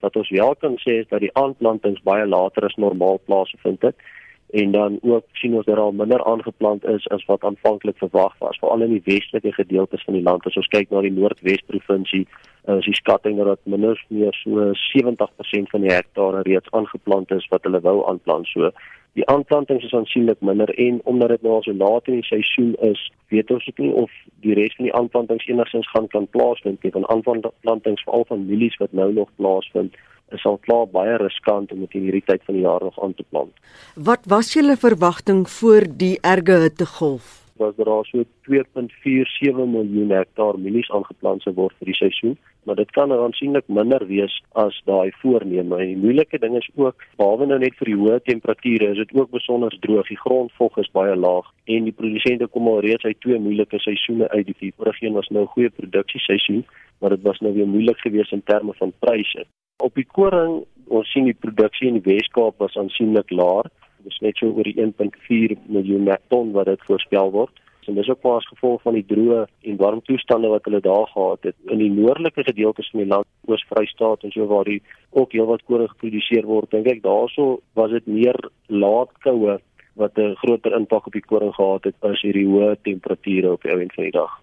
Wat ons wel kan sê is dat die aanplantings baie later as normaal plaasgevind het en dan ook sien ons dat daar minder aangeplant is as wat aanvanklik verwag was veral in die westelike gedeeltes van die land. As ons kyk na die Noordwes provinsie is die skatting dat minder meer so 70% van die hektare reeds aangeplant is wat hulle wou aanplant. So die aanplantings is aansienlik minder en omdat dit nou al so laat in die seisoen is weet ons nie of die res van die aanplantings enigsins gaan kan plaasvind nie van aanplantings veral van mielies wat nou nog plaasvind is al klaar baie riskant om dit hierdie tyd van die jaar nog aan te plant. Wat was julle verwagting voor die erge hittegolf? Was daar al so 2.47 miljoen hektaar mielies aangeplant sou word vir die seisoen, maar dit kan aansienlik minder wees as daai voorneme. En die moeilike ding is ook, behalwe nou net vir die hoë temperature, is dit ook besonder droog. Die grondvog is baie laag en die produsente kom al reeds uit twee moeilike seisoene uit. Die vorige een was nou 'n goeie produksieseisoen, maar dit was nou weer moeilik geweest in terme van pryse. Op die koring, ons sien die produksie in die Wes-Kaap was aansienlik laer. Dit is net so oor die 1.4 miljoen ton wat dit voorspel word. En dis ook as gevolg van die droë en warm toestande wat hulle daar gehad het in die noordelike gedeeltes van die land, Oos-Vrystaat en so waar die ook heelwat koring geproduseer word. Dink ek daaroor was dit meer laat koue wat 'n groter impak op die koring gehad het as hierdie hoë temperature op die ou end van die dag.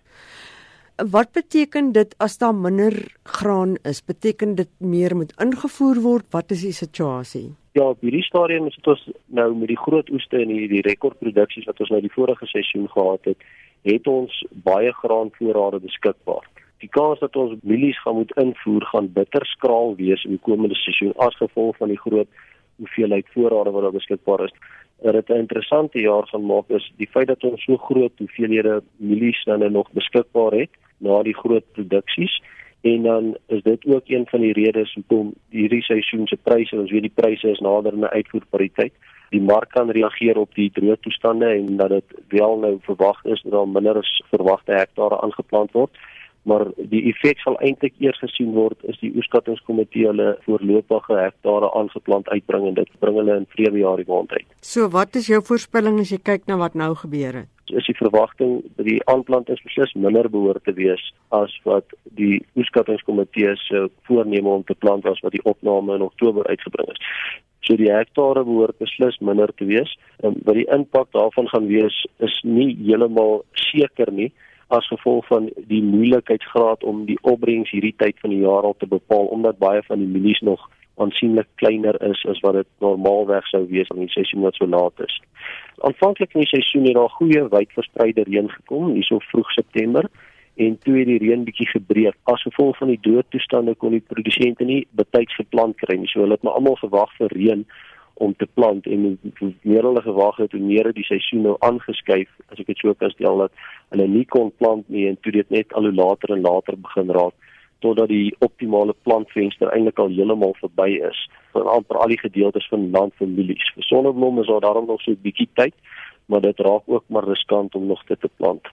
Wat beteken dit as daar minder graan is? Beteken dit meer moet ingevoer word? Wat is die situasie? Ja, op hierdie stadium is dit ons nou met die groot oeste en die, die rekordproduksies wat ons nou die vorige seisoen gehad het, het ons baie graanvoorrade beskikbaar. Die kans dat ons mielies gaan moet invoer gaan bitter skraal wees in die komende seisoen as gevolg van die groot hoeveelheid voorrade wat daar beskikbaar is dat dit 'n interessante jaar gaan maak is die feit dat ons so groot hoeveelhede mielies dan nog beskikbaar het na die groot produksies en dan is dit ook een van die redes hoekom hierdie seisoen se pryse ons weet die pryse is nader aan 'n uitvoerpariteit die mark kan reageer op die droë toestande en dat dit wel nou verwag is dat daar minder as verwagte hektare aangeplant word maar die effek sal eintlik eers gesien word is die oeskattingskomitee hulle voorlopige hektare aangeplant uitbring en dit bring hulle in vrede jaar die maand uit. So wat is jou voorspelling as jy kyk na wat nou gebeur het? Is die verwagting dat die aanplantings beslis minder behoort te wees as wat die oeskattingskomitee se voorneme om te plant was wat die opname in Oktober uitgebring is. So die hektare behoort beslis minder te wees. En wat die impak daarvan gaan wees is nie heeltemal seker nie as gevolg van die moeilikheidsgraad om die opbrengs hierdie tyd van die jaar al te bepaal omdat baie van die mielies nog aansienlik kleiner is as wat dit normaalweg sou wees in die seisoen wat so laat is. Aanvanklik in die seisoen het daar goeie wydverspreide reën gekom hierso vroeg September en toe het die reën bietjie gebreek. As gevolg van die doodtoestande kon die produsente nie betyds geplant kry nie. So hulle het maar almal gewag vir reën om te plant en hoe meer hulle gewag het hoe meer het die seisoen nou aangeskuif as ek dit so kan stel dat hulle nie kon plant nie en toe dit net al hoe later en later begin raak totdat die optimale plantvenster eintlik al heeltemal verby is vir amper al die gedeeltes van landfamilies. Vir sonneblom is daar daarom nog so 'n bietjie tyd, maar dit raak ook maar riskant om nog dit te plant.